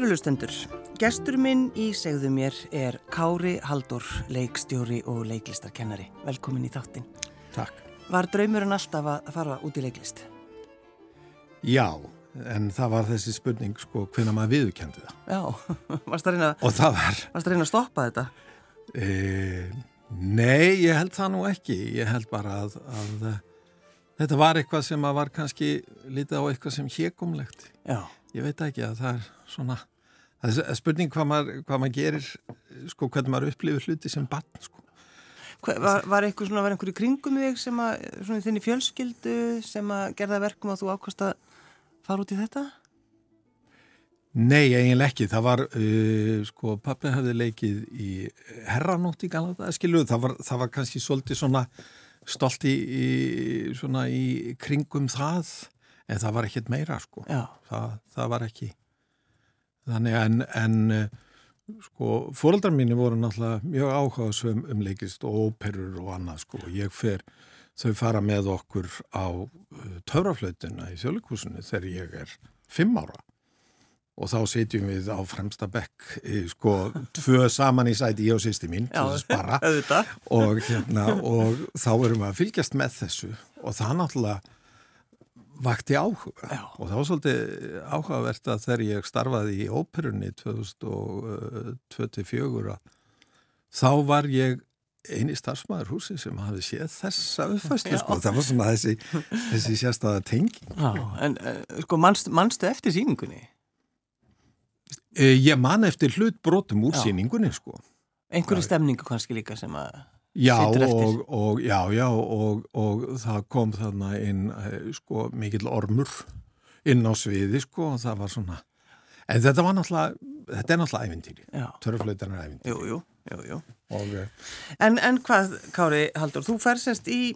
Kærulustendur, gestur minn í segðu mér er Kári Haldur, leikstjóri og leiklistarkennari. Velkomin í þáttin. Takk. Var draumurinn alltaf að fara út í leiklist? Já, en það var þessi spurning sko hvernig maður viðkendi það. Já, varst það reyna, var, reyna að stoppa þetta? e, nei, ég held það nú ekki. Ég held bara að, að eh, þetta var eitthvað sem var kannski litið á eitthvað sem hégumlegt. Já. Ég veit ekki að það er svona, það er spurning hvað maður, hvað maður gerir, sko hvernig maður upplifir hluti sem barn sko. Hva, var, var einhver svona, var einhver í kringum þig sem að, svona þinni fjölskyldu sem að gerða verkum að þú ákvæmst að fara út í þetta? Nei, eiginlega ekki. Það var, uh, sko, pappi hafði leikið í herranótt í Galanda, skiluðu. Það var, það var kannski svolítið svona stolt í, í, svona í kringum það, en það var ekkert meira, sko. Já. Það, það var ekki. Þannig en, en uh, sko, fóreldrar mínu voru náttúrulega mjög áhugaðsum um leikist og óperur og annað, sko. Ég fer, þau fara með okkur á uh, töfraflautuna í þjólikúsinu þegar ég er fimm ára. Og þá setjum við á fremsta bekk í, sko, tvö saman í sæti ég og sýsti mín til þess bara og, hérna, og þá erum við að fylgjast með þessu. Og það náttúrulega vakti áhuga Já. og það var svolítið áhugavert að þegar ég starfaði í óperunni 2024 þá var ég eini starfsmæður húsi sem hafði séð þessa uppfæslu Já. sko. það var svona þessi, þessi sérstæða tenging Já, en uh, sko, manst, manstu eftir síningunni? e, ég man eftir hlut brotum úr Já. síningunni sko Einhverju stemningu kannski líka sem að... Já og, og, já, já og, og það kom þarna inn eh, sko mikill ormur inn á sviði sko og það var svona en þetta var náttúrulega, þetta er náttúrulega ævintýri, er ævintýri. Jú, jú, jú, jú. og eh, En, en hvað, Kári Haldur, þú fer semst í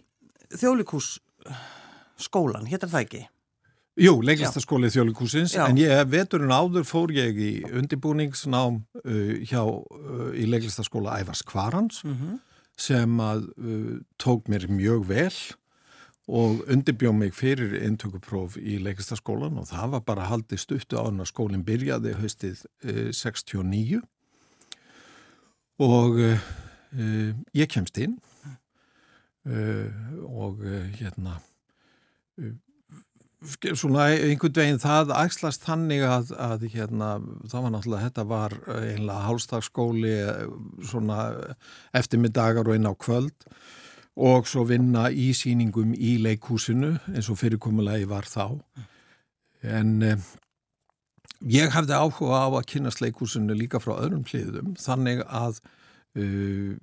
þjólikús skólan, héttar það ekki? jú, leiklistaskóli þjólikúsins en ég, veturinn áður fór ég í undibúningsnám uh, hjá uh, í leiklistaskóla Ævars Kvarans. Mm sem að uh, tók mér mjög vel og undirbjóð mig fyrir intökupróf í leikastaskólan og það var bara haldið stuttu á hann að skólinn byrjaði haustið uh, 69 og uh, uh, ég kemst inn uh, og uh, hérna svona einhvern veginn það ægslast þannig að, að hérna, það var náttúrulega, þetta var einlega hálstagsskóli svona eftirmiddagar og inn á kvöld og svo vinna í síningum í leikhúsinu eins og fyrirkomulegi var þá. En eh, ég hafði áhuga á að kynast leikhúsinu líka frá öðrum hliðum þannig að uh,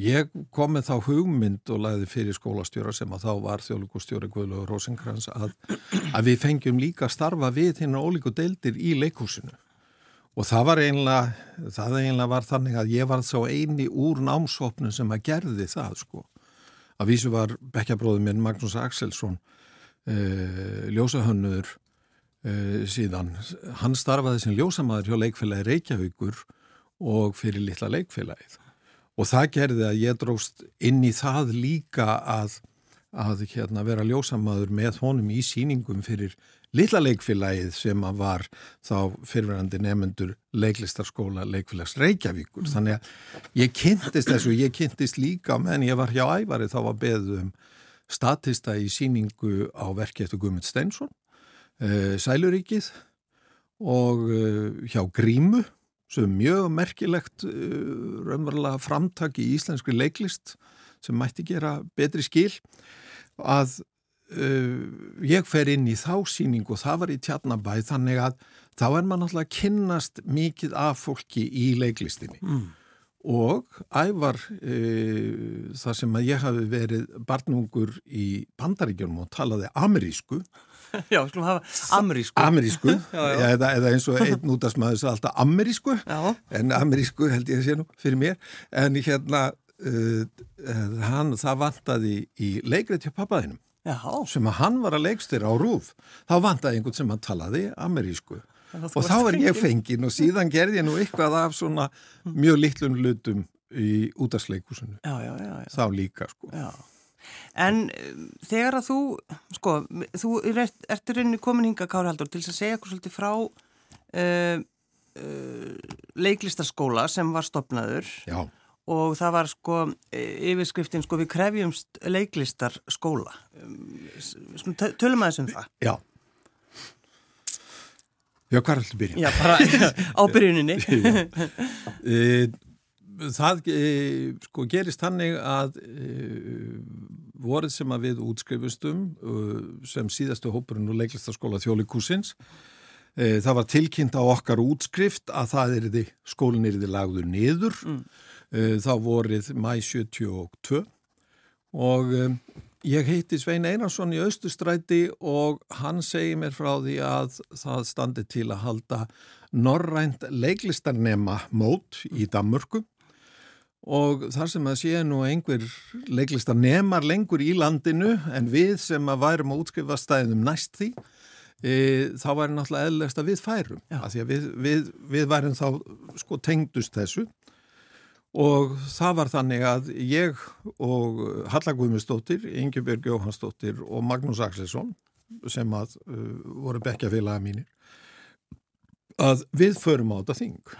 ég kom með þá hugmynd og lagði fyrir skólastjóra sem að þá var þjóðlugustjóri Guðlaugur Rosenkrantz að, að við fengjum líka starfa við hérna ólíku deildir í leikhúsinu. Og það var einlega það einlega var þannig að ég var þá eini úr námsopnum sem að gerði það sko. Að vísu var bekkjabróður minn Magnús Axelsson uh, ljósahönnur uh, síðan. Hann starfaði sem ljósamaður hjá leikfélagi Reykjavíkur og fyrir litla leikfélagið og það gerði að ég dróst inn í það líka að, að hérna, vera ljósamaður með honum í síningum fyrir litla leikfélagið sem að var þá fyrirverandi nefnendur leiklistarskóla leikfélags Reykjavíkur. Þannig að ég kynntist þessu, ég kynntist líka meðan ég var hjá Ævari þá var beðum statista í síningu á verki eftir Guðmund Steinsson, uh, Sæluríkið og uh, hjá Grímu sem er mjög merkilegt uh, raunverulega framtak í íslenskri leiklist sem mætti gera betri skil að uh, ég fer inn í þá síningu og það var í Tjarnabæ þannig að þá er maður náttúrulega að kynnast mikið af fólki í leiklistinni Mm. og ævar uh, þar sem að ég hafi verið barnungur í bandaríkjunum og talaði amerísku Já, skulum hafa amerísku. amerísku. Eða, eða eins og einn útastmaður sagði alltaf amerísku Já, en amerísku held ég að sé nú fyrir mér en hérna uh, uh, hann, það vantaði í leikrið til pappaðinum sem að hann var að leikstýra á rúf þá vantaði einhvern sem að talaði amerísku og þá er ég fengin. og síðan gerði ég nú eitthvað af svona mjög litlum hlutum í útastleikusinu Já, já, já, já. þá líka sko já. En um, þegar að þú, sko, þú ert, ert í rauninni komin hinga Kári Haldur til að segja okkur svolítið frá uh, uh, leiklistarskóla sem var stopnaður Já. og það var sko yfirskriftin sko við krefjumst leiklistarskóla. Um, tölum aðeins um það. Já. Já, hvað er alltaf byrjun? Já, bara á byrjuninni. það sko gerist hannig að voruð sem að við útskrifustum sem síðastu hópurinn og leiklistaskóla þjólikúsins það var tilkynnt á okkar útskrift að það er því skólinn er því lagður niður mm. þá voruð mæ 72 og ég heiti Svein Einarsson í Östustræti og hann segir mér frá því að það standi til að halda norrænt leiklistarnema mót í Danmörku og þar sem að sé nú einhver leiklista nemar lengur í landinu en við sem að værum að útskrifa stæðum næst því e, þá væri náttúrulega eðlegst að við færum. Að því að við, við, við værum þá sko tengdust þessu. Og það var þannig að ég og Halla Guðmundsdóttir, Ingebjörg Jóhannsdóttir og Magnús Axelsson sem að uh, voru bekkjafélaga mínir að við förum á þetta þing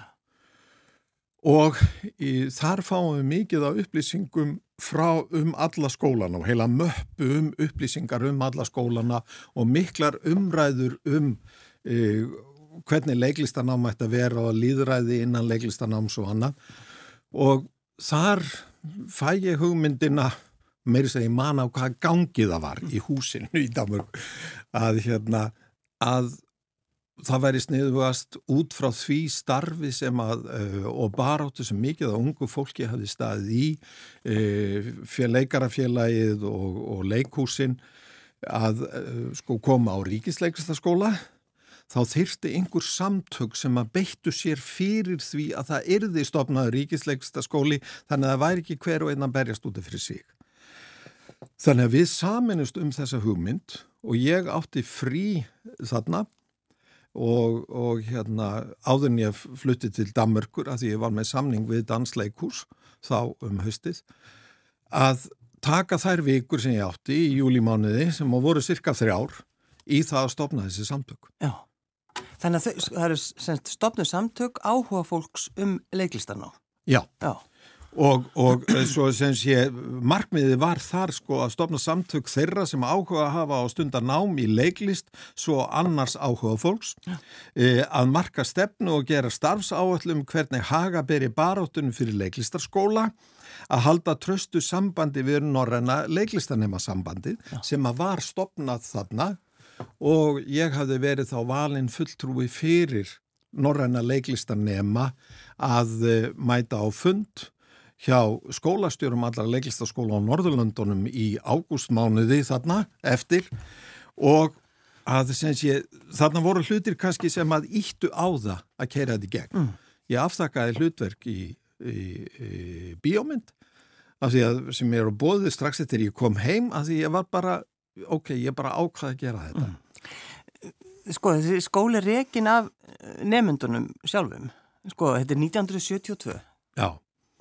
og í, þar fáum við mikið af upplýsingum frá um alla skólana og heila möppu um upplýsingar um alla skólana og miklar umræður um e, hvernig leiklistanám ætti að vera og líðræði innan leiklistanáms og annað. Og þar fæ ég hugmyndina meiri segi man á hvað gangið það var í húsinu í Danmark að hérna að það væri sniðugast út frá því starfi sem að uh, og baráttu sem mikið á ungu fólki hafi staðið í uh, fél, leikarafélagið og, og leikhúsin að uh, sko koma á ríkisleikastaskóla þá þyrsti einhver samtök sem að beittu sér fyrir því að það erði stopnaður ríkisleikastaskóli þannig að það væri ekki hver og einna berjast úti fyrir sig. Þannig að við saminust um þessa hugmynd og ég átti frí þarna og, og hérna áðurinn ég flutti til Damörkur að því ég var með samning við dansleikurs þá um höstið að taka þær vikur sem ég átti í júlimániði sem á voru cirka þrjár í það að stopna þessi samtök. Já, þannig að það eru stopnuð samtök áhuga fólks um leiklistarná. Já. Já. Og, og eh, svo sem sé, markmiði var þar sko að stopna samtök þeirra sem áhuga að hafa á stundar nám í leiklist, svo annars áhuga fólks, e, að marka stefnu og gera starfsáallum hvernig haga beri barátunum fyrir leiklistarskóla, að halda tröstu sambandi við norræna leiklistarnema sambandi sem að var stopnað þarna. Og ég hafði verið þá valinn fulltrúi fyrir norræna leiklistarnema að eh, mæta á fund hjá skólastjórum allar leiklistaskóla á Norðurlöndunum í ágústmánuði þarna eftir og að sé, þarna voru hlutir kannski sem að íttu á það að keira þetta í gegn. Mm. Ég aftakkaði hlutverk í, í, í bíómynd af því að sem ég er á bóðu strax eftir ég kom heim af því ég var bara, ok, ég bara ákvaði að gera þetta. Mm. Sko, þessi skóli rekin af nefndunum sjálfum, sko, þetta er 1972. Já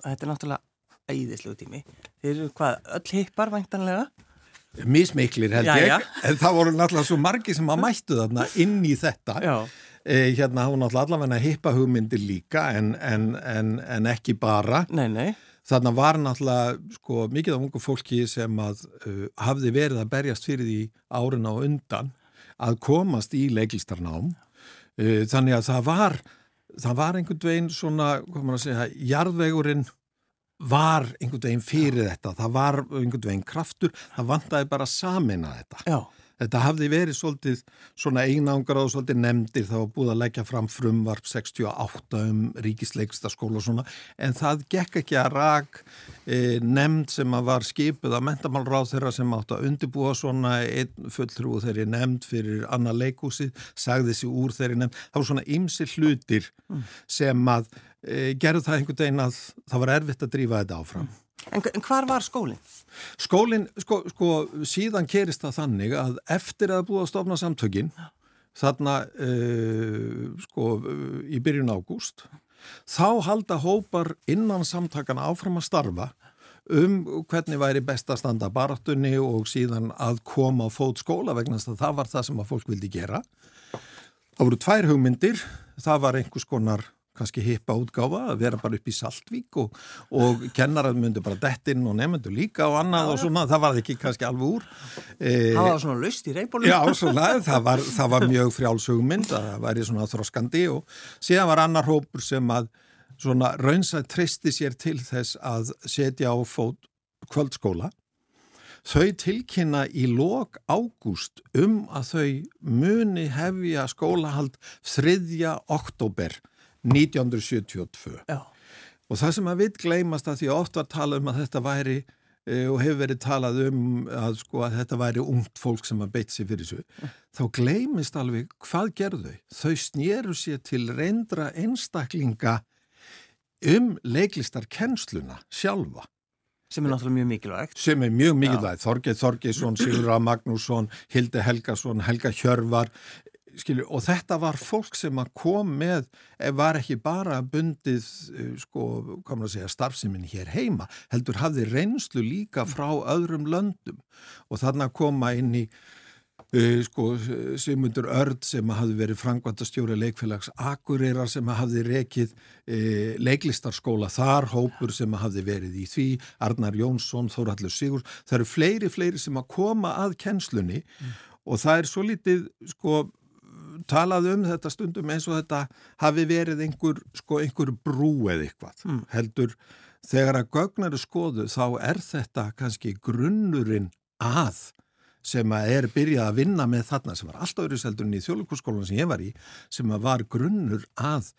þetta er náttúrulega æðislegu tími. Þeir eru hvað, öll hippar væntanlega? Mísmiklir held já, ég, já. en það voru náttúrulega svo margi sem að mættu þarna inn í þetta. Eh, hérna hafa náttúrulega allavega hippa hugmyndir líka en, en, en, en ekki bara. Nei, nei. Þarna var náttúrulega sko, mikið af ungu fólki sem að uh, hafði verið að berjast fyrir því árin á undan að komast í leiklistarnám. Uh, þannig að það var það var einhvern veginn svona, hvað maður að segja, jarðvegurinn var einhvern veginn fyrir þetta, það var einhvern veginn kraftur, það vantæði bara að samina þetta. Já. Þetta hafði verið svolítið svona einangar og svolítið nefndir þá búið að leggja fram frumvarp 68 um ríkisleikstaskóla og svona en það gekk ekki að rak e, nefnd sem að var skipuð að mentamálráð þeirra sem átt að undibúa svona einn fulltrú þeirri nefnd fyrir annað leikúsið, sagði þessi úr þeirri nefnd. Það var svona ymsi hlutir mm. sem að e, gerðu það einhvern veginn að það var erfitt að drífa þetta áfram. En, en hvar var skólinn? Skólinn, sko, sko, síðan kerist það þannig að eftir að búa að stofna samtökin, þarna, uh, sko, í byrjun ágúst, þá halda hópar innan samtakana áfram að starfa um hvernig væri best að standa barattunni og síðan að koma á fót skóla vegna þess að það var það sem að fólk vildi gera. Það voru tvær hugmyndir, það var einhvers konar kannski hippa útgáfa að vera bara upp í Saltvík og, og kennarað myndi bara dettinn og nefndu líka og annað já, og svona, það var ekki kannski alveg úr. E, það var svona lust í reymbólum. Já, svona, það var, það var mjög frjálsugmynd, það væri svona þróskandi og síðan var annar hópur sem að svona raunsað tristi sér til þess að setja á fót kvöldskóla Þau tilkynna í lok ágúst um að þau muni hefja skólahald 3. oktober 1972. Já. Og það sem að við gleymast að því oft var talað um að þetta væri e, og hefur verið talað um að, sko, að þetta væri ungt fólk sem að beitt sér fyrir þessu, þá gleymist alveg hvað gerðu þau? Þau snýru sér til reyndra einstaklinga um leiklistarkennsluna sjálfa sem er náttúrulega mjög mikilvægt sem er mjög mikilvægt, Þorgeir Þorgeisson Sigurra Magnússon, Hilde Helgason Helga Hjörvar skilju, og þetta var fólk sem að kom með var ekki bara bundið eh, sko, komur að segja, starfseminn hér heima, heldur hafði reynslu líka frá öðrum löndum. Og þarna koma inn í Uh, sko, Simundur Örd sem hafði verið frangvandastjóri leikfélags Akureyrar sem hafði rekið uh, leiklistarskóla þar, Hópur sem hafði verið í því, Arnar Jónsson, Þóraldur Sigur, það eru fleiri, fleiri sem að koma að kennslunni. Mm. og það er svo litið, sko, talað um þetta stundum eins og þetta hafi verið einhver, sko, einhver brú eða eitthvað, mm. heldur, þegar að gögnar er skoðu þá er þetta kannski grunnurinn að sem að er byrjað að vinna með þarna sem var alltaf öðru seldurinn í þjóðlíkurskólan sem ég var í sem að var grunnur að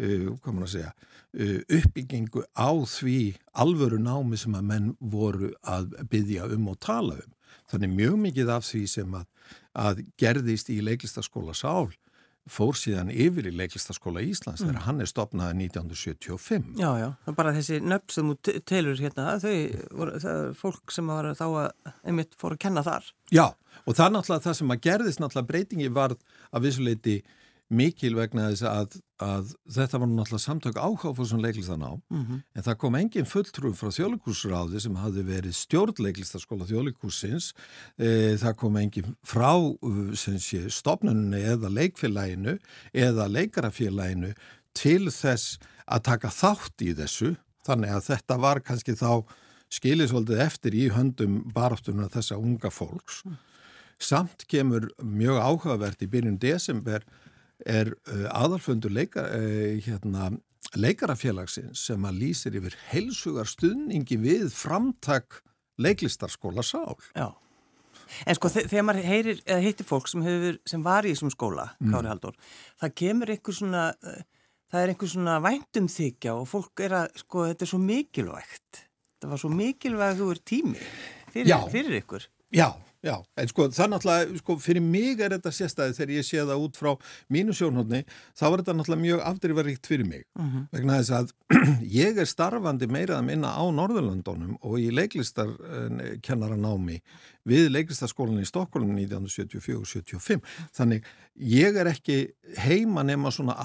uh, að segja, uh, uppbyggingu á því alvöru námi sem að menn voru að byggja um og tala um. Þannig mjög mikið af því sem að, að gerðist í leiklistaskóla Sál fór síðan yfir í leiklistaskóla Íslands mm. þegar hann er stopnaði 1975. Já, já, bara þessi nöfn sem þú telur hérna, þau voru, fólk sem var þá að einmitt fór að kenna þar. Já, og það er náttúrulega það sem að gerðist náttúrulega breytingi var að vissuleiti mikil vegna þess að, að þetta var náttúrulega samtök áháfur sem leiklistan á, mm -hmm. en það kom engin fulltrúf frá þjóðlíkursráði sem hafði verið stjórnleiklistaskóla þjóðlíkursins e, það kom engin frá sé, stopnunni eða leikfélaginu eða leikarafélaginu til þess að taka þátt í þessu, þannig að þetta var kannski þá skilisvoldið eftir í höndum baráttuna þessa unga fólks mm. samt kemur mjög áhugavert í byrjun desember er uh, aðalfundur leika, uh, hérna, leikarafélagsins sem að lýsir yfir heilsugar stuðningi við framtak leiklistarskóla sál. Já. En sko þegar maður heyrir, heitir fólk sem, hefur, sem var í þessum skóla, mm. Kári Haldur, það kemur einhver svona, það er einhver svona væntum þykja og fólk er að, sko þetta er svo mikilvægt. Það var svo mikilvægt að þú er tími fyrir, fyrir ykkur. Já, Já, en sko það náttúrulega, sko fyrir mig er þetta sérstæði þegar ég sé það út frá mínu sjónhóttni, þá er þetta náttúrulega mjög afdrifaríkt fyrir mig. Uh mhm. -huh. Vegna þess að ég er starfandi meirað að minna á Norðurlandunum og í leiklistarkennara námi við leiklistarskólan í Stokkólum 1974-75. Þannig ég er ekki heima nema svona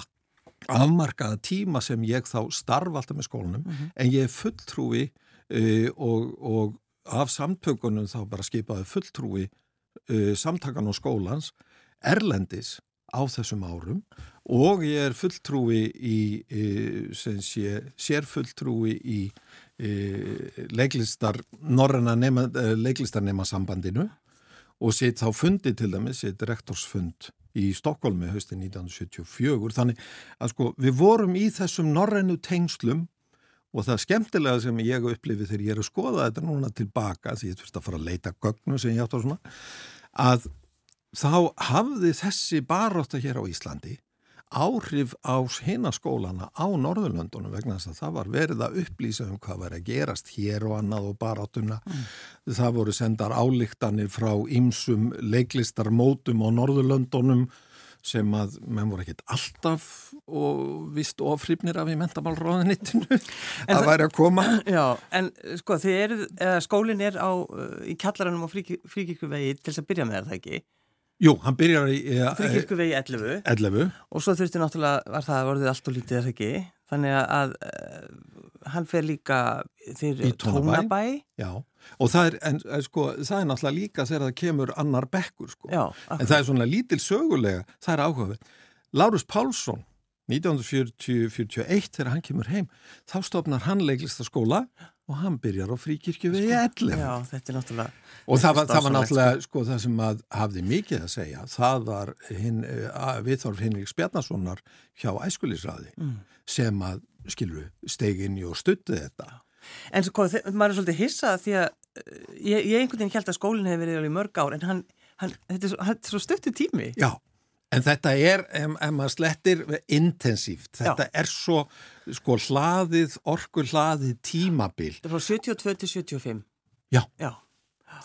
afmarkaða tíma sem ég þá starf alltaf með skólanum, uh mhm. -huh. en ég er fulltrúi uh, og, og af samtökunum þá bara skipaði fulltrúi uh, samtakan og skólans erlendis á þessum árum og ég er fulltrúi í, sem sé, sérfulltrúi í e, leiklistar, norræna nema, e, leiklistarnema sambandinu og sitt þá fundi til dæmis, sitt rektorsfund í Stokkólmi höstin 1974, þannig að sko við vorum í þessum norrænu tengslum og það skemmtilega sem ég upplifið þegar ég er að skoða þetta núna tilbaka því ég þurfti að fara að leita gögnu sem ég átt á svona að þá hafði þessi baróta hér á Íslandi áhrif á hinaskólana á Norðurlöndunum vegna þess að það var verið að upplýsa um hvað var að gerast hér og annað og barótuna mm. það voru sendar álíktanir frá ymsum leiklistarmótum á Norðurlöndunum sem að menn voru ekkit alltaf og vist ofrýpnir af í mentamálróðanittinu að væri að koma. Já, en sko er, skólinn er á, í kjallaranum á fríkirkuvegi til þess að byrja með það ekki? Jú, hann byrjar í fríkirkuvegi 11, 11 og svo þurfti náttúrulega, var það vorðið allt og lítið þess ekki, þannig að uh, hann fer líka í tónabæ. Já og það er, en, sko, það er náttúrulega líka þegar það kemur annar bekkur sko. Já, en það er svona lítil sögulega það er áhugaverð Lárus Pálsson 1941 þegar hann kemur heim þá stopnar hann leiklistaskóla og hann byrjar á fríkirkju við 11 Já, þetta er náttúrulega og það var, það var náttúrulega sko. það sem að hafði mikið að segja það var hinn, viðþorf Hinrik Spjarnasonar hjá æskulisræði Mm. sem að skilur stegin í og stuttið þetta En sko, maður er svolítið hissað því að uh, ég, ég einhvern veginn held að skólinn hefur verið alveg mörg ár en hann, hann, þetta er svo, svo stuttu tími. Já, en þetta er, ef, maður slettir, intensíft. Þetta er svo, sko, hlaðið, orku hlaðið tímabil. Þetta er frá 72 til 75. Já. Já,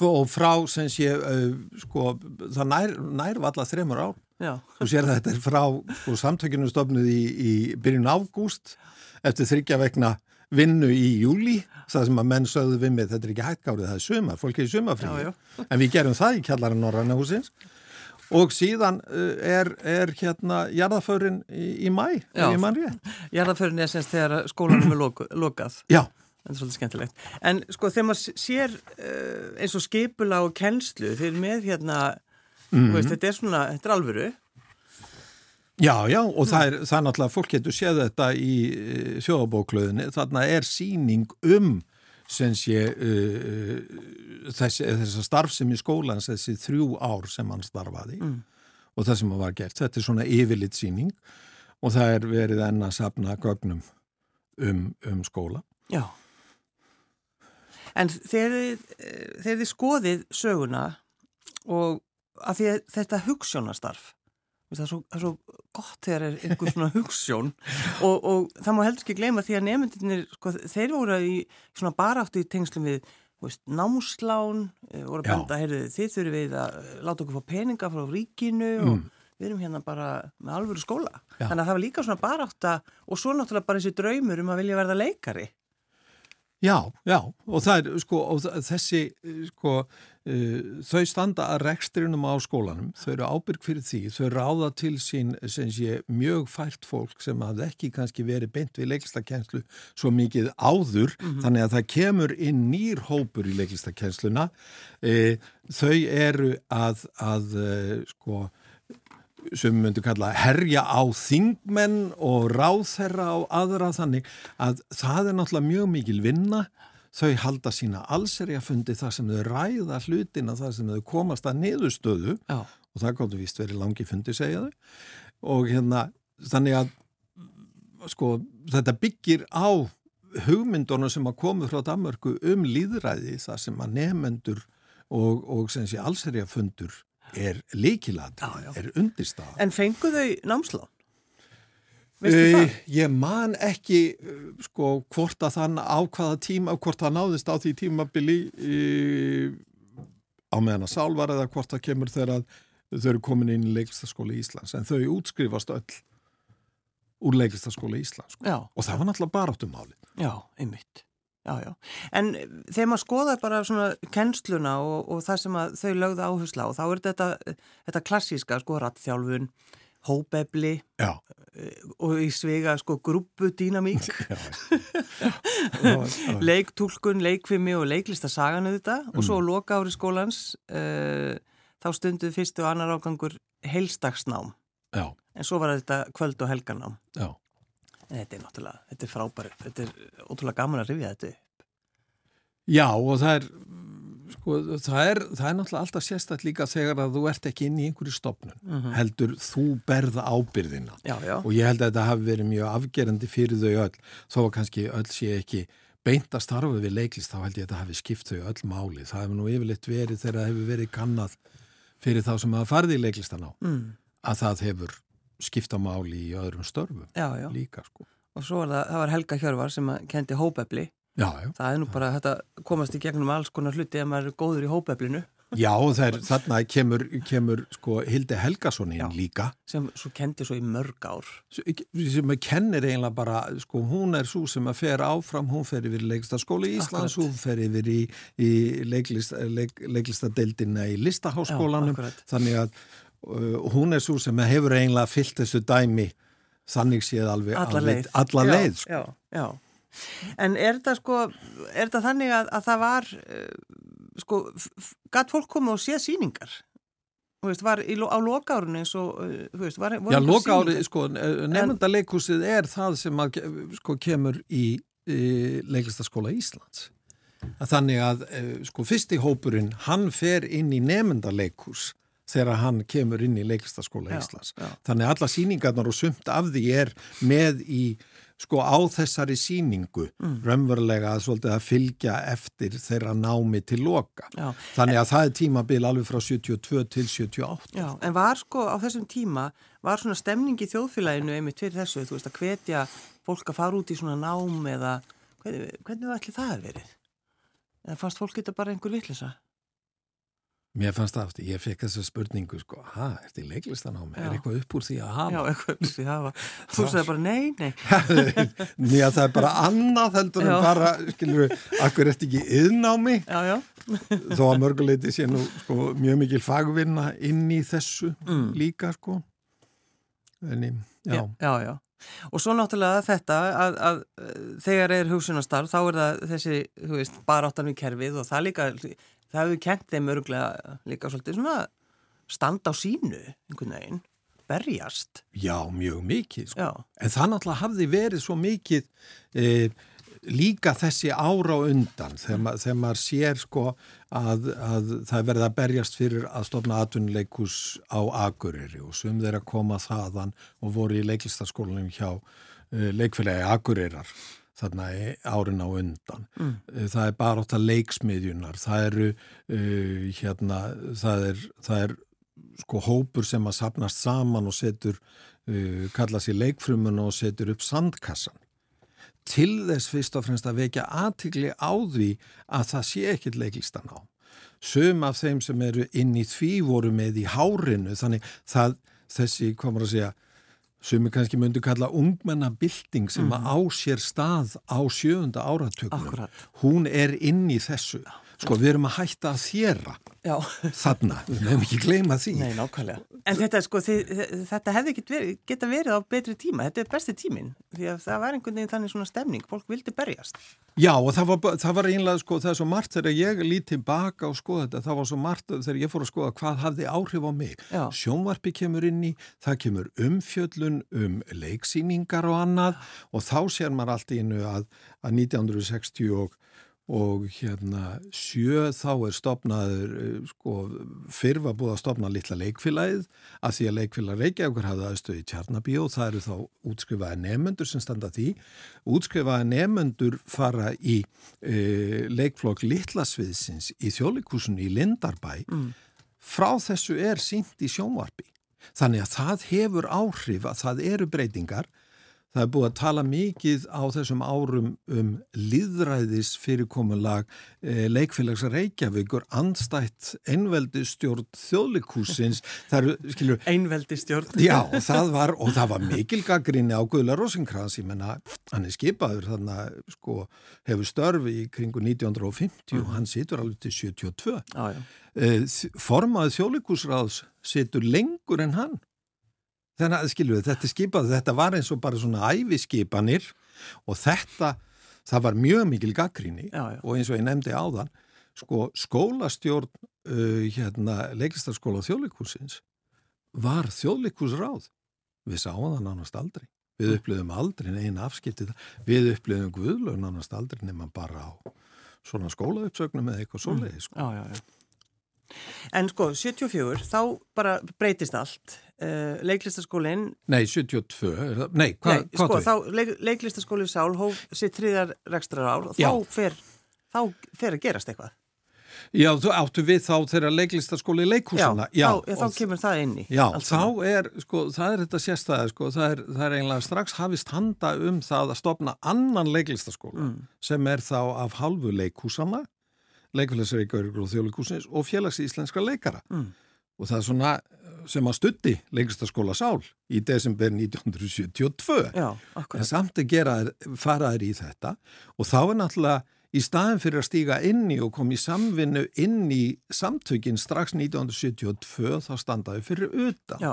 Og frá, sem sé, uh, sko, það nær, nær valla þremur ár. já, Þú sér að þetta er frá, sko, samtökinu stofnuð í, í byrjun ágúst, eftir þryggja vegna vinnu í júli, það sem að menn sögðu við mig, þetta er ekki hægt gárið, það er sumar, fólk er í sumarfríði. Já, En við gerum það í kjallara Norræna húsins og síðan uh, er, er hérna jarðaförin í, í mæ, jarðaförin er semst þegar skólanum er loku, lokað. Já, Þetta er svolítið skemmtilegt. En sko þegar maður sér uh, eins og skipula og kennslu, þeir með hérna, Mhm. þú veist, þetta er svona, þetta er alvöru. Já, já og það er, það er náttúrulega, fólk getur séð þetta í uh, þjóðabóklöðinni, þarna er síning um sem sé uh, þessi, þessi starfsemi skólans, þessi þrjú ár sem hann starfaði Mm. og það sem hann var gert. Þetta er svona yfirlitt síning og það er verið enn að sapna gögnum um, um skóla. Já. En þegar þið, eh, skoðið söguna og að að þetta hugssjónastarf, það er, svo, það er svo gott þegar er einhver svona hugssjón og, og það má heldur ekki gleyma því að nefndinir, sko, þeir voru í svona baráttu í tengslum við veist, námslán, eh, voru að benda, heyrðu, þið þurfum við að eh, láta okkur fá peninga frá ríkinu og við erum hérna bara með alvöru skóla. Já. Þannig að það var líka svona barátta og svo náttúrulega bara þessi draumur um að vilja verða leikari. Já, já, og það er, sko, þessi, eh, sko, uh, þau standa að rekstrinum á skólanum, þau eru ábyrg fyrir því, þau ráða til sín, sem sé, mjög fælt fólk sem hafði ekki kannski verið beint við leiklistakenslu svo mikið áður, þannig að það kemur inn nýr hópur í leiklistakennsluna, uh, þau eru að, að uh, sko, sem við myndum kalla herja á þingmenn og ráðherra á aðra þannig að það er náttúrulega mjög mikil vinna. Þau halda sína allserjafundi þar sem þau ræða hlutina þar sem þau komast að niðurstöðu. Já. og það gáttu víst verið langi fundi segja þau. Og hérna þannig að sko þetta byggir á hugmyndunum sem að komu frá Danmörku um líðræði þar sem að nefendur og, og sem sé allserjafundur er já. er undirstað. En fengu þau námslán? Uh, ég man ekki uh, sko hvort að þann á hvaða tíma, hvort það náðist á því tímabili uh, á meðan að sálvar eða hvort það kemur þegar þau eru komin inn í leiklistaskóla Íslands en þau útskrifast öll úr leiklistaskóla Íslands sko. Og það var náttúrulega baráttumáli. já, einmitt. Já, já. En þegar maður skoðar bara svona kennsluna og, og það sem þau lögðu áhersla á, þá er þetta, þetta klassíska, sko, rattþjálfun, hópefli Já. og í svega, sko. Já. leiktúlkun, leikfimi og leiklistasaganu þetta og svo á loka ári skólans uh, þá stunduð fyrstu og annar ágangur heilstagsnám, en svo var þetta kvöld og helganám. Já. En þetta er náttúrulega, þetta er frábæri, þetta er ótrúlega gaman að rifja þetta upp. Já og það er sko, það er, það er náttúrulega alltaf sérstætt líka þegar að þú ert ekki inn í einhverju stopnun heldur þú berða ábyrðina Já, já. og ég held að þetta hafi verið mjög afgerandi fyrir þau öll þó að kannski öll sé ekki beint að starfa við leiklist þá held ég að þetta hafi skipt þau öll máli það hefur nú yfirleitt verið þegar það hefur verið kannad fyrir þá sem hafa farið í leiklistan á Mm. að það hefur skipta máli í öðrum störfum Já, já. líka sko Og svo var það, það var Helga Hjörvar sem kendi hópefli. Já. Það er nú bara þetta komast í gegnum alls konar hluti ef maður er góður í hópeflinu Já, er, þarna kemur, kemur sko Hildi Helgason inn líka sem svo kendi svo í mörg ár. sem kennir eiginlega bara, sko, hún er svo sem að fer áfram, hún fer yfir í leiklistaskóla í Íslands, Akkurat. hún fer yfir í, í leiklist, leik, leiklistadeildina í listaháskólanum, þannig að hún er svo sem hefur eiginlega fyllt þessu dæmi, þannig séð alveg Alla leið. alla Já, leið, sko. Já, já. En er þetta sko, er þetta þannig að, að það var, uh, sko, gatt fólk komið og séð síningar? veist, var í, á lokárunni og, uh, þú veist, var... Já, lokári, sko, nefnda leikúsið er það sem að, sko, kemur í, í leiklistaskóla Íslands. Að þannig að, eh, sko, fyrsti hópurinn, hann fer inn í nefnda leikús þegar hann kemur inn í leiklistaskóla Íslands. Já. Þannig að alla síningarnar og sumt af því er með í sko á þessari síningu mm. raunverulega að, svolítið, að fylgja eftir þeirra námi til loka. Já. Þannig að en, það er tímabil alveg frá 72 til 78. Já, en var sko á þessum tíma, var svona stemning í þjóðfélaginu einmitt fyrir þessu, þú veist, að hvetja fólk að fara út í svona nám eða hvernig, hvernig var allir það að verið? Eða fannst fólk þetta bara einhver vittlisa? Mér fannst það aftur, ég fekk þessu spurningu sko, hæ, er þetta í leiklistan á mig? Er eitthvað upp úr því að hafa? Já, eitthvað upp úr því að hafa. Þú sagði bara nei, nei. Nýja, það er bara annað heldur en bara, skilur við, akkur eftir ekki yðn á mig. Já, já. Þó að mörguleiti sé nú sko, mjög mikil fagvinna inn í þessu mm. líka, sko. En, já. já. Já, já. Og svo náttúrulega þetta að, að, að þegar er hugsunastarf, þá er það þessi, þú veist, baráttan við kerfið og það líka það hefur kent þeim öruglega líka svolítið svona standa á sínu einhvern veginn, berjast Já, mjög mikið sko. en það náttúrulega hafði verið svo mikið e, líka þessi ára undan þegar, mm. þegar maður sér sko að, að það verði að berjast fyrir að stofna atvinnuleikus á Akureyri og sum þeir að koma þaðan og voru í leiklistaskólanum hjá e, leikfélagi Akureyrar þarna árin á undan. Mm. Eh, það er bara átt að leiksmiðjunar, það eru uh, hérna, það er, það er sko hópur sem að sapnast saman og setur, uh, kalla sér leikfrumuna og setur upp sandkassan. Til þess fyrst og fremst að vekja aðtikli á því að það sé ekkit leiklistan á. Sum af þeim sem eru inn í því voru með í hárinu, þannig það þessi, maður að segja, sem við kannski myndum kalla ungmennabilding sem mm. á sér stað á sjöfunda áratökunum. Hún er inn í þessu. Sko við erum að hætta að þjera Já. þarna, við nefnum ekki gleyma því Nei, nákvæmlega. En þetta, sko, þið, þetta hefði verið, geta verið á betri tíma þetta er besti tímin, því að það var einhvern veginn þannig svona stemning, fólk vildi berjast Já, og það var, það var einlega, sko, það er svo margt þegar ég líti baka og skoða þetta það var svo margt þegar ég fór að skoða hvað hafði áhrif á mig. Já. Sjónvarpi kemur inn í það kemur umfjöllun um leiksýningar og annað og þá sér maður allt í innu að, að 1960 og hérna sjö þá er stopnaður eh, sko fyrr var búið að stopna litla leikfélagið að því að leikfélag Reykjavíkur hafði aðstöði í Tjarnabí og það eru þá útskrifaði nefnendur sem standa því. Útskrifaði nefnendur fara í e, leikflokk Littlasviðsins í þjólikúsun í Lindarbæ. Mm. frá þessu er sínt í sjónvarpi. Þannig að það hefur áhrif að það eru breytingar Það er búið að tala mikið á þessum árum um líðræðis fyrirkomulag eh, leikfélags Reykjavíkur anstætt einveldistjórn þjóðlikúsins. Einveldistjórn? Já, það var, og það var mikil gaggrinni á Guðla Rosenkrantz, ég menna, hann er skipaður þannig að, sko, hefur störfi í kringu 1950 og mm. hann situr alveg til 72. Ah, eh, formaði þjóðlikúsráðs situr lengur en hann. Þannig að skiljuðu, þetta skipað, þetta var eins og bara svona æfiskipanir og þetta, það var mjög mikil gaggríni og eins og ég nefndi áðan, sko skólastjórn uh, hérna leikistarskóla þjóðleikúsins var þjóðleikúsráð. Við sáum það nánast aldrei. Við upplöðum aldrei neina afskiptið. Við upplöðum guðlög nánast aldrei nema bara á svona skólauppsögnum eða eitthvað svoleiði. Sko. Já, já, já. En sko, 74, þá bara breytist allt. Uh, leiklistaskólinn... Nei, 72, nei, hvað nei, sko, þá leik, leiklistaskóli Sál hóf sitt þriðar rekstrar ár og þá fer, þá fer að gerast eitthvað. Já, þú áttu við þá þegar leiklistaskóli leikhúsana. Já, já, þá, þá kemur það inn í. Já, þá er, sko, það er þetta sérstæði, sko, það er, það er einlega strax hafist handa um það að stopna annan leiklistaskóla mm. sem er þá af halvu leikhúsana leikfélagsreikauður og þjóðleikúsins og félags íslenska leikara. Mm. og það er svona sem að stutti leiklistaskóla Sál í desember 1972 Já, en samt að gera faraður í þetta. Og þá er náttúrulega í staðin fyrir að stíga inn í og koma í samvinnu inn í samtökin strax 1972 þá standaði fyrir utan.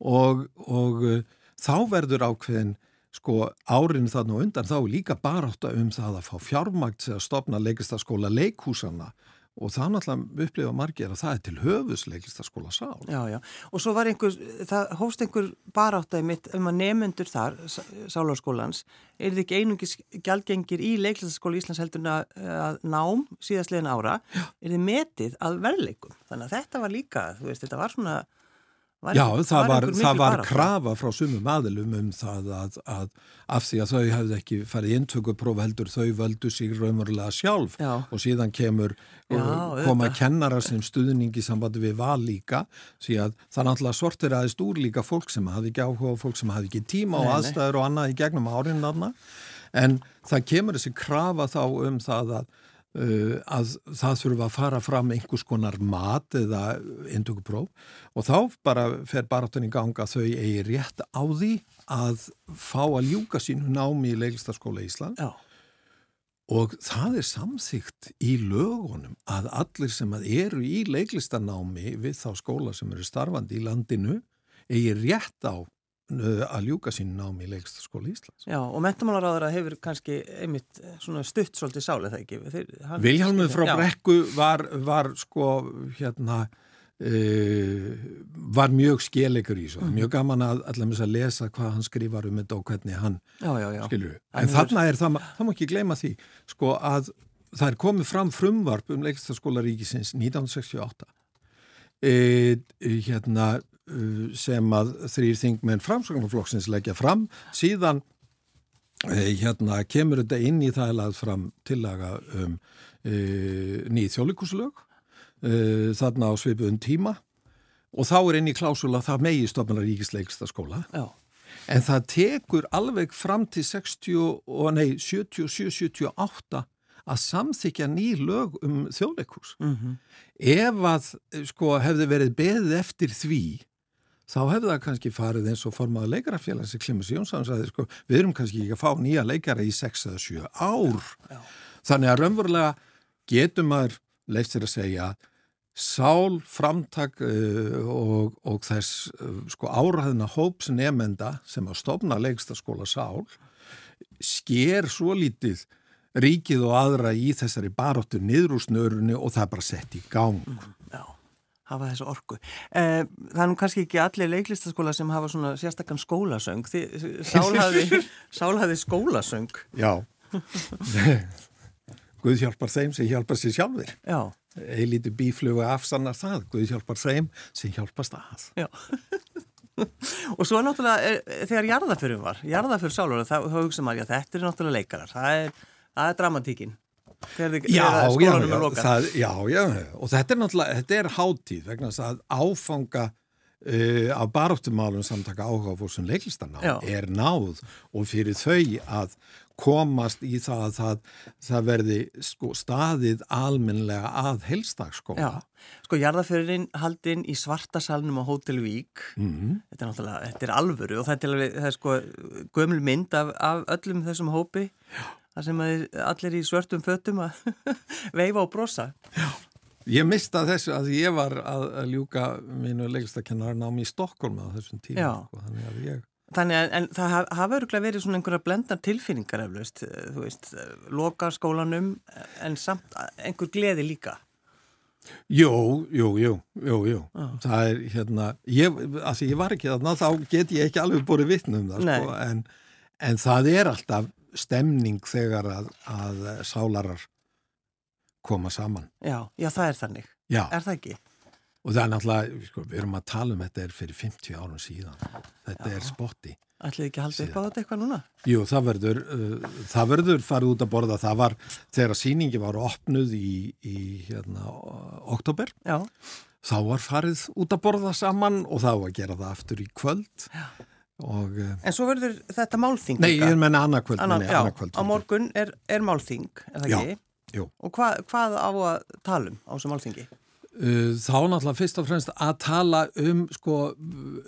Og, og uh, þá verður ákveðin sko árin þannig og undan þá líka barátta um það að fá fjármagt að stopna leikistaskóla leikhúsana og það náttúrulega upplifa margir að það er til höfusleiklistaskóla sál. Já, já, og svo var einhver, það hófst einhver baráttaði mitt um að nefnendur þar, sálarskólans, er þið ekki einungis gjaldgengir í leiklistaskóla Íslands heldur að nám síðastlegin ára, já. er þið metið að verðleikum, þannig að þetta var líka, þú veist, þetta var svona Var, Já, það var, það var krafa frá sumum aðilum um það að, að af því að þau hefði ekki farið intökupróf heldur þau völdu sig raunverulega sjálf. Já. og síðan kemur Já, koma kennara sem stuðningi sambandi við val líka því að það náttúrulega sortir aðeins úr líka fólk sem hafi ekki áhuga og fólk sem hafi ekki tíma og aðstæður og annað í gegnum árinnaðna en það kemur þessi krafa þá um það að Uh, að það þurfa að fara fram einhvers konar mat eða indugupróf og þá bara fer baráttan í ganga þau eigi rétt á því að fá að ljúka sínu námi í Leilistaskóla Ísland Já. og það er samþygt í lögunum að allir sem að eru í leiklistanámi við þá skóla sem eru starfandi í landinu eigi rétt á að ljúka sín námi í leikstaskóla Íslands. Já, og mentamálaráðara hefur kannski einmitt svona stutt svolítið sálið það ekki? Vilhjálmur frá já. Brekku var, var sko hérna uh, var mjög skelegur í svo, mm. mjög gaman að allavega að lesa hvað hann skrifar um þetta og hvernig hann já, já, skilur. En þarna er það, það má ekki gleyma því sko að það er komið fram frumvarp um leikstaskóla ríkisins 1968 e, hérna Uh, sem að þrýr þingmenn framsögnarflokksins leggja fram síðan eh, hérna kemur þetta inn í það að fram tillaga um eh, nýð þjóðlíkuslög eh, þarna á svipuðun tíma og þá er inn í klásula það megi stofnana ríkisleiksta skóla Já. en það tekur alveg fram til 60 og nei 77-78 að samþykja ný lög um þjóðleikus mm -hmm. ef að sko hefði verið beðið eftir því þá hefði það kannski farið eins og formaða leikarafélags í Klimus Jónsson sagði sko, við erum kannski ekki að fá nýja leikara í 6 eða 7 ár. Já. þannig að raunverulega getum maður leist þér að segja sál, framtak uh, og, og þess uh, sko áraðina hóps nefnenda sem að stofna leikstaskóla sál sker svo lítið ríkið og aðra í þessari baróttu niðrúsnörunni og það bara sett í gang. Já hafa þessu orku. Eh, það er nú kannski ekki allir leiklistaskóla sem hafa svona sérstakkan skólasöng. Sálhaði, sálhaði skólasöng. Já. Guð hjálpar þeim sem hjálpar sér sjálfur. Já. Eilíti bíflugu afsannar það. Guð hjálpar þeim sem hjálpast að. Já. og svo náttúrulega er, þegar jarðaförum var, jarðaför sálur, þá hugsa maður að þetta er náttúrulega leikarar. Það er, það er dramatíkin þið skólanum er lokað. Já, já, og þetta er náttúrulega þetta er hátíð vegna þess að áfanga uh, af baróttumálum samtaka áhuga fórsum leiklistanná er náð. Og fyrir þau að komast í það að það, það verði sko, staðið almenlega að helstagsskóla. Já, sko jarðafjörðin haldinn í svartasalnum á Hotel Vík, mm -hmm. þetta er náttúrulega, þetta er alvöru og þetta er, það er sko gömul mynd af, af öllum þessum hópi. Já þar sem allir í svörtum fötum að veifa og brosa. Já, ég mista þessu að ég var að, að ljúka mínu leikstakennar námi í Stokkólma á þessum tíma. Sko, þannig að ég... Þannig að það hafa öruglega verið svona einhverja blendar tilfinningar eflaust, þú veist, loka skólanum en samt einhver gleði líka. Jú, jú, jú, jú, jú. Ah. Það er hérna, ég, að því ég var ekki þarna, þá get ég ekki alveg búið vittnum það, sko, en, en það er alltaf stemning þegar að, að sálarar koma saman. Já, já það er þannig. Já. Er það ekki? Og það er náttúrulega, sko, við erum að tala um þetta er fyrir 50 árum síðan. Þetta já. er spotti. Ætlið ekki að halda upp á þetta eitthvað núna? Jú, það verður, uh, það verður farið út að borða. Það var þegar síningi var opnuð í, í hérna, oktober. Já. Þá var farið út að borða saman og þá að gera það aftur í kvöld. Já. Og, eh, en svo verður þetta málþing Nei, ég menna annarkvöld Anna, Já, annarkvöld, á morgun er, er málþing er Já, jú Og hva, hvað á að tala um á þessu málþingi? Uh, þá náttúrulega fyrst og fremst að tala um sko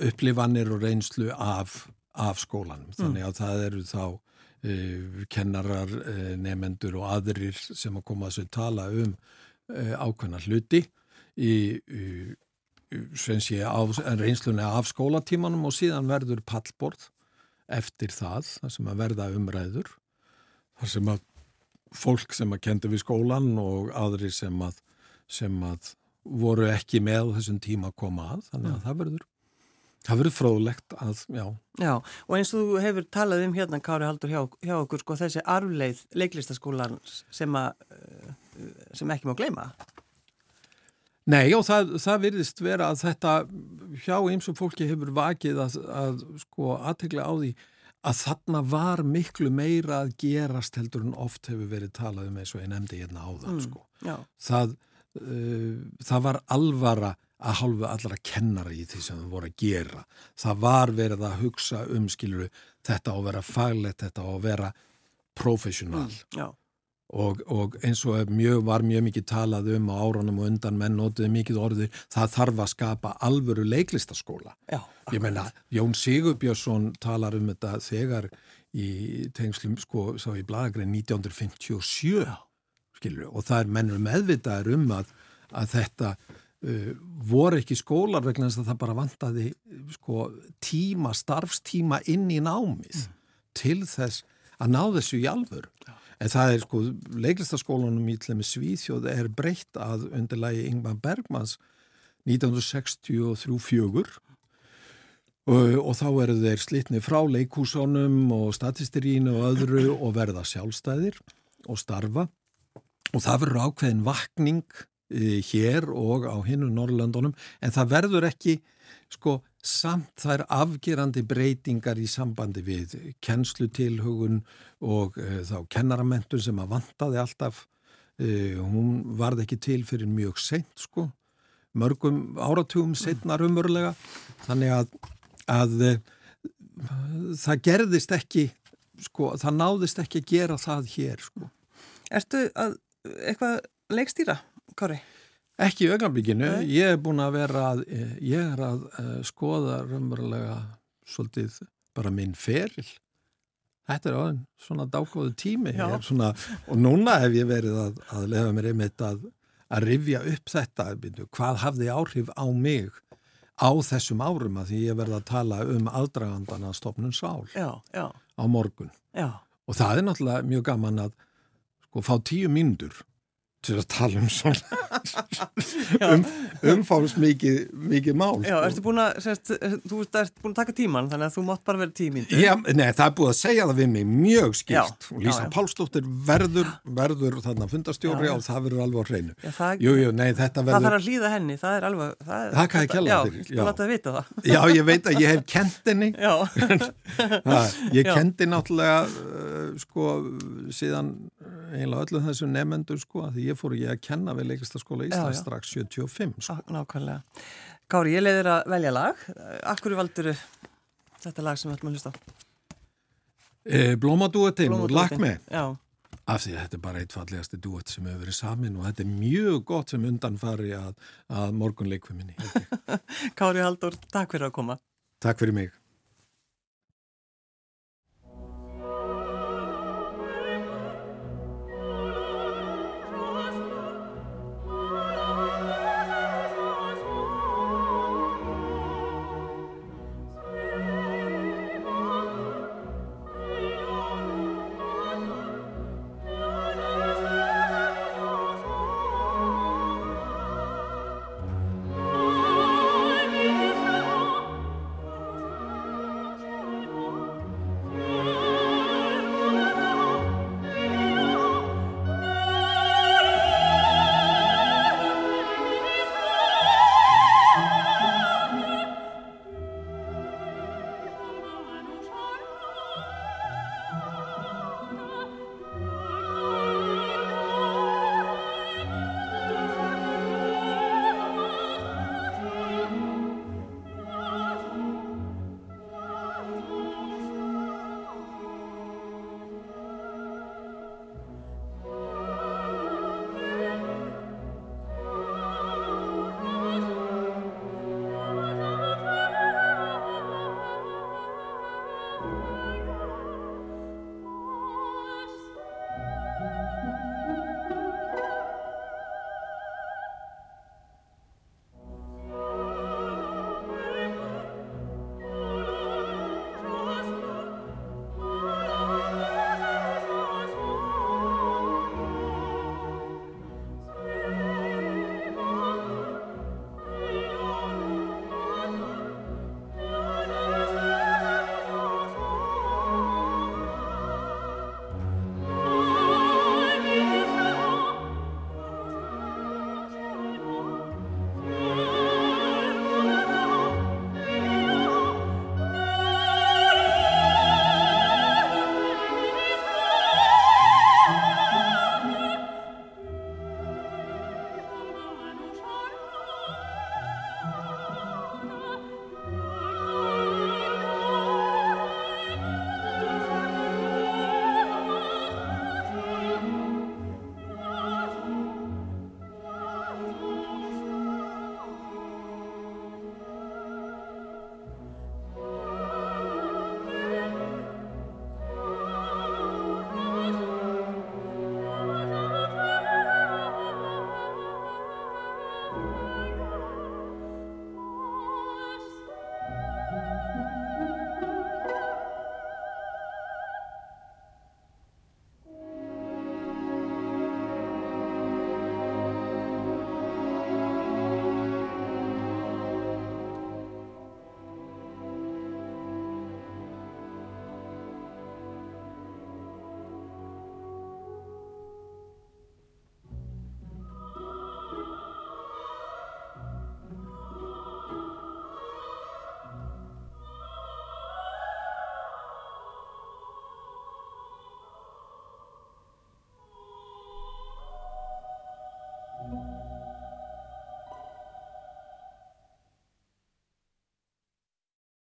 upplifanir og reynslu af, af skólanum mm. þannig að það eru þá uh, kennarar, uh, nefendur og aðrir sem að koma að þessu tala um ákveðna hluti í, sé, á, reynslunni af skólatímanum og síðan verður pallborð eftir það, það sem að verða umræður þar sem að fólk sem að kendi við skólan og aðri sem að sem að voru ekki með þessum tíma að koma að, þannig að mm. það verður það verður fróðlegt að, já. Já, og eins og þú hefur talað um hérna, Kári Haldur, hjá, hjá okkur, sko, þessi arfleið leiklistaskólan sem, uh, sem ekki má gleyma. Nei, og það, það virðist vera að þetta hjá eins og fólki hefur vakið að, að sko aðtegla á því að þarna var miklu meira að gerast heldur en oft hefur verið talað um eins og ég nefndi hérna á það, mm, sko. Það, það var alvara að hálfu allara kennara í því sem það voru að gera. Það var verið að hugsa um, skiluru, þetta á að vera faglegt, þetta á að vera professional. Mm, og, og eins og mjög, var mjög mikið talað um á áranum og undan menn notuði mikið orður, það þarf að skapa alvöru leiklistaskóla. Já, Ég menna, Jón Sigurbjörnsson talar um þetta þegar í tengslum, sko, sá í bladagrein 1957, skiluru, og það er mennur meðvitaður um að, að þetta Uh, voru ekki skólar vegna þess að það bara vantaði sko, tíma, starfstíma inn í námið mm. til þess að ná þessu í alvör ja. en það er sko, leiklistaskólanum í Svíþjóð er breytt að undirlægi Ingmar Bergmans 1963-4 og, og þá eru þeir slitni frá leikúsónum og statistirínu og öðru og verða sjálfstæðir og starfa og það verður ákveðin vakning hér og á hinnu Norrlöndunum en það verður ekki sko samt þær afgerandi breytingar í sambandi við kennslutilhugun og e, þá kennaramentun sem að vantaði alltaf. E, hún varði ekki til fyrir mjög seint sko mörgum áratugum setnar umörlega þannig að, að e, það gerðist ekki sko það náðist ekki að gera það hér sko. Ertu að eitthvað leikstýra? Kári? Ekki í augnablikinu, ég er búin að vera að, ég er að uh, skoða raunverulega svolítið bara minn feril þetta er aðeins svona dákóðu tími svona, og núna hef ég verið að, að lefa mér einmitt að, að rifja upp þetta, hvað hafði áhrif á mig á þessum árum að því ég verði að tala um aðdragandana stofnun sál já, já. á morgun já. og það er náttúrulega mjög gaman að sko fá tíu mínútur til að tala um svona um, umfáðs mikið, mikið mál Já, sko. ertu búin að, sérst, þú ert búin að taka tíman þannig að þú mátt bara vera tímindi Já, nei, það er búin að segja það við mig mjög skilt og Lísa Pálsdóttir verður verður þarna fundastjóri já, já. og það verður alveg á hreinu. Já, það, jú, jú, nei, það, verður... það þarf að hlýða henni, það er alveg Það, það kann ég kella fyrir Já, þú láta að vita það. Já, ég veit að ég hef kent henni. Ég kendi náttúrulega uh, sko, síðan ég fór ekki að kenna við leikastaskóla Íslands strax 75 sko. Nákvæmlega. Kári, ég leiðir að velja lag. Akkur valdur þetta lag sem við ætlum að hlusta á? E, Blómadúetin og Lakme. Já. Af því að þetta er bara eitt fallegasti duett sem hefur verið samin og þetta er mjög gott sem undanfari að, að morgun leikfuminni. Kári Haldur, takk fyrir að koma. Takk fyrir mig.